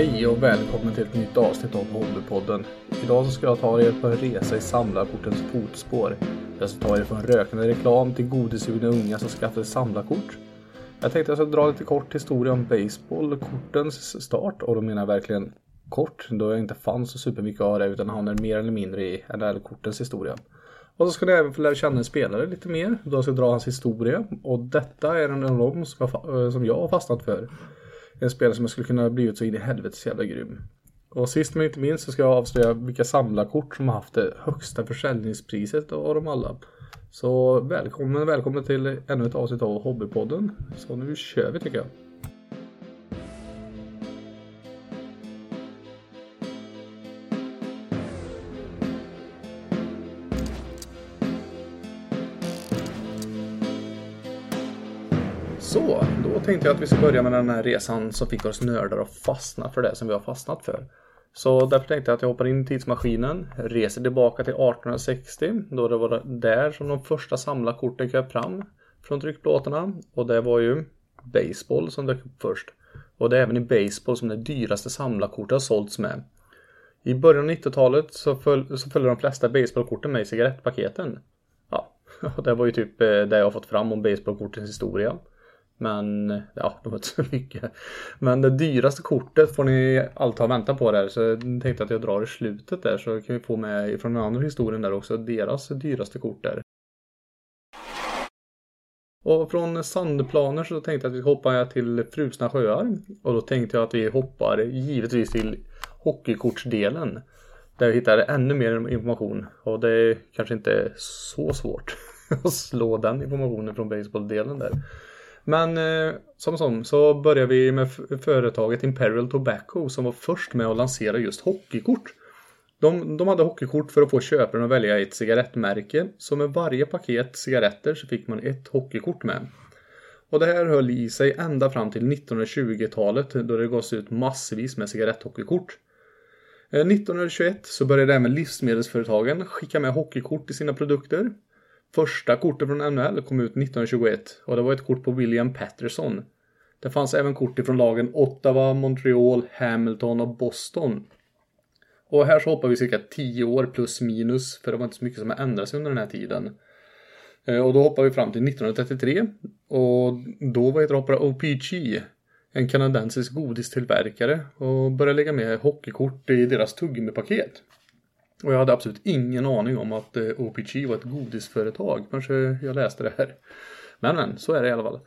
Hej och välkommen till ett nytt avsnitt av Hobbypodden. Idag så ska jag ta er på en resa i samlarkortens fotspår. Jag ska ta er från rökande reklam till godissugna unga som skaffar samlarkort. Jag tänkte jag ska dra lite kort historia om baseball, kortens start och då menar jag verkligen kort då jag inte fann så supermycket av det utan hamnar mer eller mindre i NHL-kortens historia. Och så ska ni även få lära känna en spelare lite mer då jag ska dra hans historia och detta är en av dem som jag, eh, som jag har fastnat för. En spelare som jag skulle kunna blivit så in i helvetes jävla grym. Och sist men inte minst så ska jag avslöja vilka samlarkort som har haft det högsta försäljningspriset av dem alla. Så välkommen, välkommen till ännu ett avsnitt av Hobbypodden. Så nu kör vi tycker jag. Så, då tänkte jag att vi ska börja med den här resan som fick oss nördar att fastna för det som vi har fastnat för. Så därför tänkte jag att jag hoppar in i tidsmaskinen, reser tillbaka till 1860 då det var där som de första samlarkorten kröp fram från tryckplåtarna och det var ju baseball som dök upp först. Och det är även i baseball som det dyraste samlarkortet har sålts med. I början av 90-talet så, föl så följde de flesta baseballkorten med i cigarettpaketen. Ja, och det var ju typ eh, det jag har fått fram om baseballkortens historia. Men ja, det var inte så mycket. Men det dyraste kortet får ni alltid ha väntat på där. Så jag tänkte att jag drar i slutet där så kan vi få med från den andra historien där också. Deras dyraste kort där. Och från sandplaner så tänkte jag att vi hoppar till frusna sjöar. Och då tänkte jag att vi hoppar givetvis till hockeykortsdelen. Där vi hittar ännu mer information. Och det är kanske inte så svårt att slå den informationen från baseballdelen där. Men eh, som som så börjar vi med företaget Imperial Tobacco som var först med att lansera just hockeykort. De, de hade hockeykort för att få köparen att välja ett cigarettmärke. Så med varje paket cigaretter så fick man ett hockeykort med. Och det här höll i sig ända fram till 1920-talet då det gavs ut massvis med cigaretthockeykort. Eh, 1921 så började även livsmedelsföretagen skicka med hockeykort i sina produkter. Första kortet från NHL kom ut 1921 och det var ett kort på William Patterson. Det fanns även kort ifrån lagen Ottawa, Montreal, Hamilton och Boston. Och här så hoppar vi cirka 10 år plus minus för det var inte så mycket som har under den här tiden. Eh, och då hoppar vi fram till 1933 och då var det hoppade OPG, en kanadensisk godistillverkare och började lägga med hockeykort i deras tuggummipaket. Och jag hade absolut ingen aning om att eh, OPG var ett godisföretag. Kanske jag läste det här. Men men, så är det i alla fall.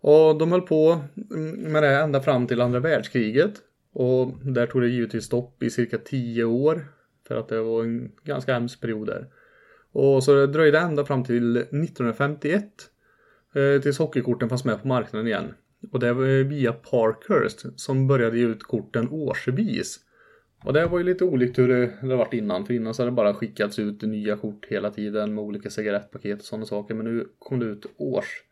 Och de höll på mm, med det ända fram till andra världskriget. Och där tog det givetvis stopp i cirka 10 år. För att det var en ganska hemsk period där. Och så det dröjde ända fram till 1951. Eh, tills hockeykorten fanns med på marknaden igen. Och det var via Parkhurst som började ge ut korten årsvis. Och det var ju lite olikt hur det, det varit innan. För innan så hade det bara skickats ut nya kort hela tiden med olika cigarettpaket och sådana saker. Men nu kom det ut års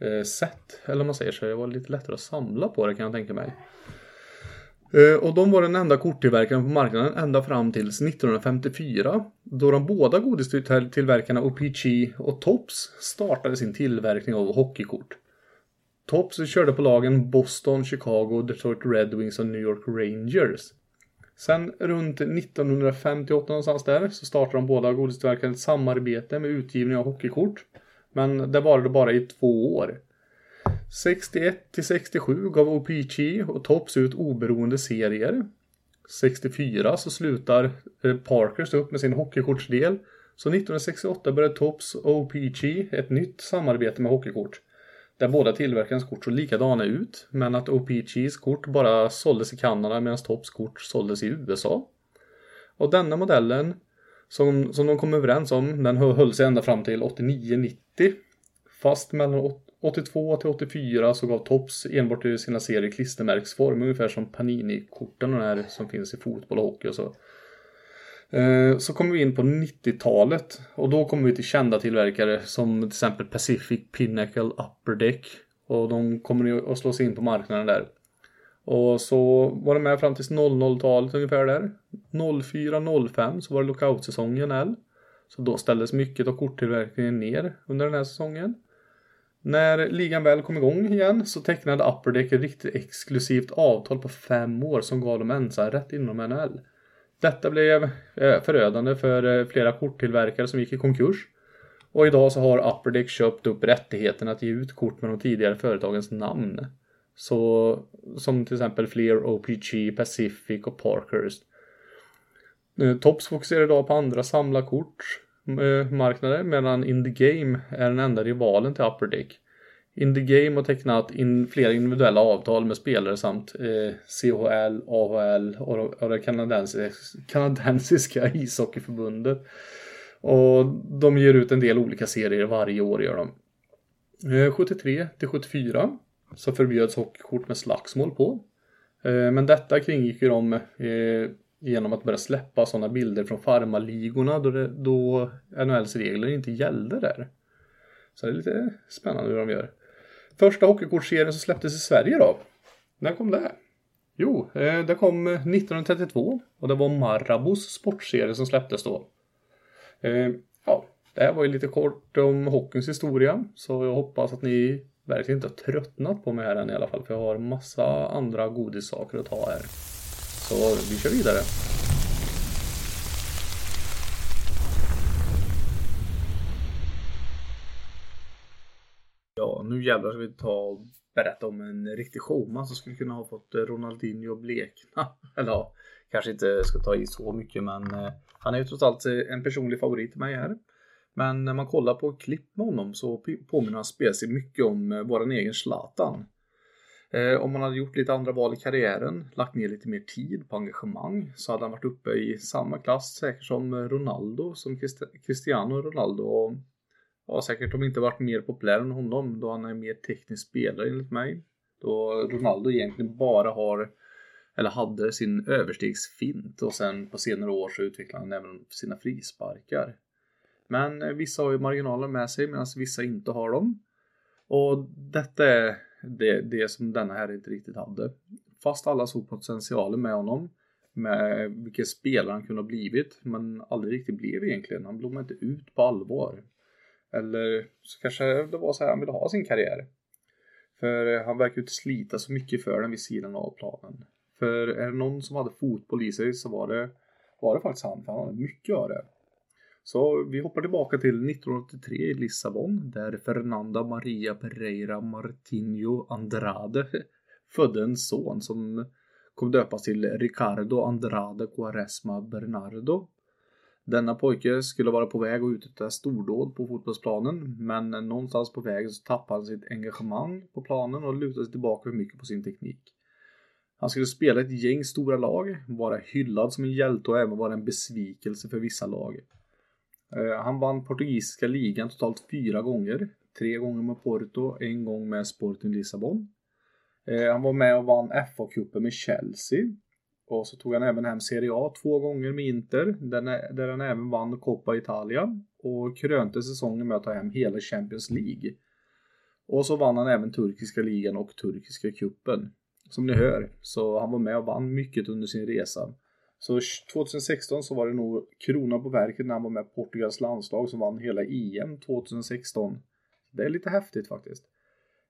eh, eller om man säger så. Det var lite lättare att samla på det kan jag tänka mig. Eh, och de var den enda korttillverkaren på marknaden ända fram till 1954. Då de båda godistillverkarna OPG och Tops startade sin tillverkning av hockeykort. Tops körde på lagen Boston, Chicago, Detroit Red Wings och New York Rangers. Sen runt 1958 någonstans där så startade de båda godistillverkarna ett samarbete med utgivning av hockeykort. Men det varade bara i två år. 61 till 67 gav OPG och Tops ut oberoende serier. 64 så slutar eh, Parkers upp med sin hockeykortsdel. Så 1968 började Tops och OPG ett nytt samarbete med hockeykort. Där båda tillverkarens kort såg likadana ut, men att OPGs kort bara såldes i Kanada medan Tops kort såldes i USA. Och denna modellen, som, som de kom överens om, den höll sig ända fram till 89-90. Fast mellan 82 till 84 så gav Tops enbart i sina serier klistermärksform, ungefär som Panini-korten och här som finns i fotboll och hockey och så. Eh, så kommer vi in på 90-talet och då kommer vi till kända tillverkare som till exempel Pacific Pinnacle Upper Deck. Och de kommer att slå sig in på marknaden där. Och så var det med fram till 00-talet ungefär där. 04-05 så var det lockoutsäsongen L. Så då ställdes mycket av korttillverkningen ner under den här säsongen. När ligan väl kom igång igen så tecknade Upper Deck ett riktigt exklusivt avtal på fem år som gav dem ensamrätt inom NHL. Detta blev eh, förödande för eh, flera korttillverkare som gick i konkurs. Och idag så har Upperdeck köpt upp rättigheten att ge ut kort med de tidigare företagens namn. Så som till exempel Fleer, OPG, Pacific och Parkers. Eh, Tops fokuserar idag på andra samlarkort marknader medan In the Game är den enda rivalen till Upper in the Game har tecknat in flera individuella avtal med spelare samt eh, CHL, AHL och, och det kanadensiska, kanadensiska ishockeyförbundet. Och de ger ut en del olika serier varje år gör de. Eh, 73 till 74 så förbjöds hockeykort med slagsmål på. Eh, men detta kringgick ju de eh, genom att börja släppa sådana bilder från farmarligorna då, det, då NHLs regler inte gällde där. Så det är lite spännande hur de gör. Första hockeykortserien som släpptes i Sverige då? När kom det? Jo, eh, det kom eh, 1932 och det var Marabos sportserie som släpptes då. Eh, ja, det här var ju lite kort om hockeyns historia så jag hoppas att ni verkligen inte har tröttnat på mig här än i alla fall för jag har massa andra godissaker att ta här. Så vi kör vidare. Ja, nu jävlar ska vi ta och berätta om en riktig showman som skulle kunna ha fått eh, Ronaldinho blekna. Eller ja, kanske inte ska ta i så mycket men eh, han är ju trots allt eh, en personlig favorit till mig här. Men när man kollar på klipp med honom så påminner han spelmässigt mycket om våran egen Zlatan. Om man hade gjort lite andra val i karriären, lagt ner lite mer tid på engagemang så hade han varit uppe i samma klass säkert som Ronaldo, som Cristiano Ronaldo. Och, ja, säkert om inte varit mer populär än honom då han är mer teknisk spelare enligt mig. Då Ronaldo egentligen bara har eller hade sin överstegsfint och sen på senare år så utvecklade han även sina frisparkar. Men eh, vissa har ju marginaler med sig medan vissa inte har dem. Och detta är det, det som denna här inte riktigt hade. Fast alla såg potentialen med honom, med eh, vilken spelare han kunde ha blivit, men aldrig riktigt blev egentligen. Han blommade inte ut på allvar. Eller så kanske det var så här han ville ha sin karriär. För eh, han verkar inte slita så mycket för den vid sidan av planen. För är det någon som hade fotboll i sig så var det, var det faktiskt han, för han hade mycket av det. Så vi hoppar tillbaka till 1983 i Lissabon där Fernanda Maria Pereira Martinho Andrade födde en son som kom döpas till Ricardo Andrade Quaresma Bernardo. Denna pojke skulle vara på väg att uträtta stordåd på fotbollsplanen men någonstans på vägen så tappade han sitt engagemang på planen och lutade sig tillbaka för mycket på sin teknik. Han skulle spela ett gäng stora lag, vara hyllad som en hjälte och även vara en besvikelse för vissa lag. Eh, han vann portugisiska ligan totalt fyra gånger. Tre gånger med Porto, en gång med Sporting Lissabon. Eh, han var med och vann FA-cupen med Chelsea. Och så tog han även hem Serie A två gånger med Inter, där han även vann Coppa Italia. Och krönte säsongen med att ta hem hela Champions League. Och så vann han även turkiska ligan och turkiska cupen. Som ni hör, så han var med och vann mycket under sin resa. Så 2016 så var det nog krona på verket när han var med Portugals landslag som vann hela EM 2016. Det är lite häftigt faktiskt.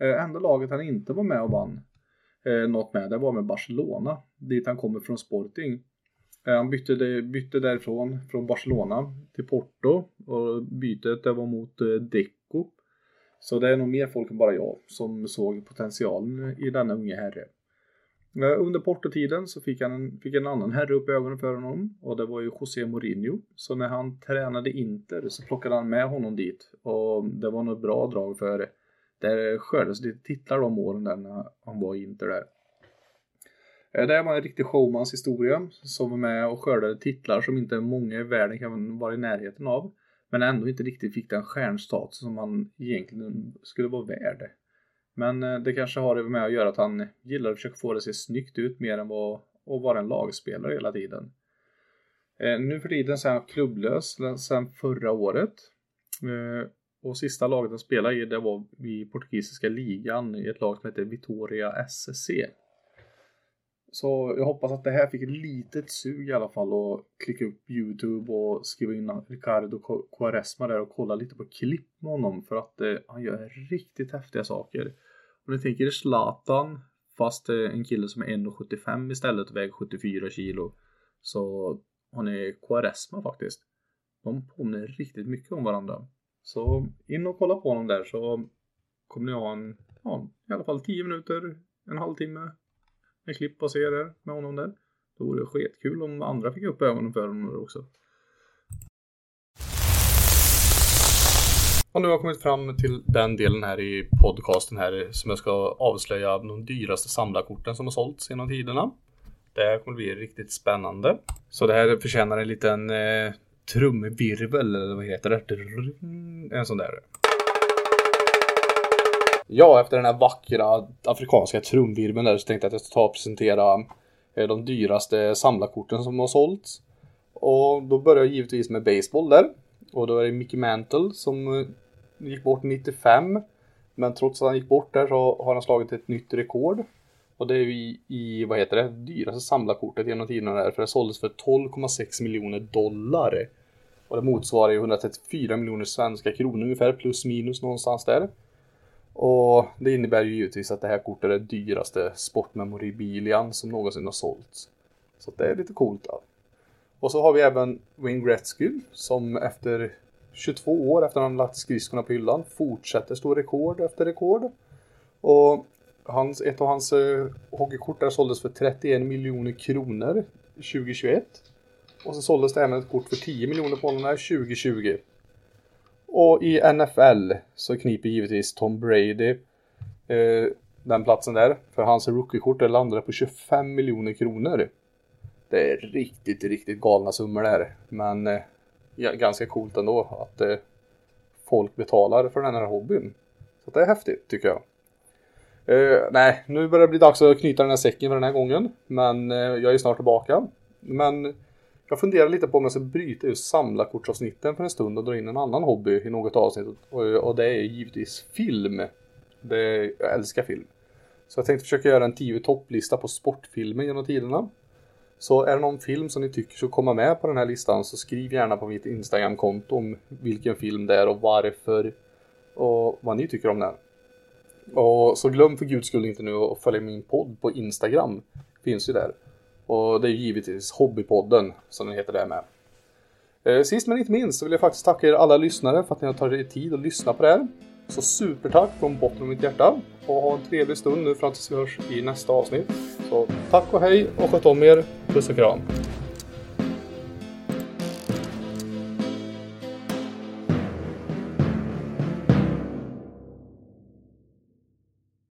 Eh, enda laget han inte var med och vann eh, något med, det var med Barcelona, dit han kommer från Sporting. Eh, han bytte, bytte därifrån, från Barcelona till Porto och bytet det var mot eh, Deco. Så det är nog mer folk än bara jag som såg potentialen i denna unge herre. Eh, under portotiden så fick, han en, fick en annan herre upp ögonen för honom och det var ju José Mourinho. Så när han tränade Inter så plockade han med honom dit och det var nog bra drag för det skördades lite titlar de åren där när han var i Inter där. Eh, det var en riktig showmans historia som var med och skördade titlar som inte många i världen kan vara i närheten av. Men ändå inte riktigt fick den stjärnstatus som han egentligen skulle vara värd. Men eh, det kanske har det med att göra att han gillar att försöka få det att se snyggt ut mer än vad att vara en lagspelare hela tiden. Eh, nu för tiden så är han klubblös sedan förra året. Och sista laget han spelade i det var i portugisiska ligan i ett lag som heter Vitoria SSC. Så jag hoppas att det här fick ett litet sug i alla fall och klicka upp Youtube och skriva in Ricardo Quaresma där och kolla lite på klipp med honom för att eh, han gör riktigt häftiga saker. Om ni tänker Zlatan fast eh, en kille som är 1,75 istället och väger 74 kilo så har ni Quaresma faktiskt. De påminner riktigt mycket om varandra. Så in och kolla på honom där så kommer ni ha en, ja, i alla fall 10 minuter, en halvtimme med klipp och serier med honom där. Då vore det skitkul om andra fick upp ögonen för honom också. Och nu har jag kommit fram till den delen här i podcasten här som jag ska avslöja de dyraste samlarkorten som har sålts genom tiderna. Det här kommer bli riktigt spännande. Så det här förtjänar en liten eh, trumvirvel eller vad heter det? En sån där. Ja, efter den här vackra afrikanska trumvirveln där så tänkte jag att jag ska ta och presentera eh, de dyraste samlarkorten som har sålts. Och då börjar jag givetvis med baseball där. Och då är det Mickey Mantle som eh, gick bort 95. Men trots att han gick bort där så har han slagit ett nytt rekord. Och det är i, i vad heter det, dyraste samlarkortet genom tiderna där. För det såldes för 12,6 miljoner dollar. Och det motsvarar ju 134 miljoner svenska kronor ungefär, plus minus någonstans där. Och det innebär ju givetvis att det här kortet är det dyraste sportmemorabilian som någonsin har sålts. Så det är lite coolt. Då. Och så har vi även Wayne Gretzky som efter 22 år efter att han lagt skridskorna på hyllan fortsätter stå rekord efter rekord. Och hans, ett av hans eh, hockeykort där såldes för 31 miljoner kronor 2021. Och så såldes det även ett kort för 10 miljoner på honom 2020. Och i NFL så kniper givetvis Tom Brady eh, den platsen där. För hans rookiekort landade på 25 miljoner kronor. Det är riktigt, riktigt galna summor där. Men eh, ja, ganska coolt ändå att eh, folk betalar för den här hobbyn. Så det är häftigt tycker jag. Uh, nej, nu börjar det bli dags att knyta den här säcken för den här gången. Men uh, jag är snart tillbaka. Men jag funderar lite på om jag ska bryta just samlarkortsavsnitten för en stund och dra in en annan hobby i något avsnitt. Och, och det är givetvis film. Det, jag älskar film. Så jag tänkte försöka göra en 10 topplista på sportfilmer genom tiderna. Så är det någon film som ni tycker ska komma med på den här listan så skriv gärna på mitt Instagram-konto om vilken film det är och varför och vad ni tycker om den. Och så glöm för guds skull inte nu att följa min podd på Instagram. Finns ju där. Och det är givetvis Hobbypodden som den heter där med. Eh, sist men inte minst så vill jag faktiskt tacka er alla lyssnare för att ni har tagit er tid att lyssna på det här. Så supertack från botten av mitt hjärta. Och ha en trevlig stund nu fram tills vi hörs i nästa avsnitt. Så tack och hej och sköt om er. Puss och kram.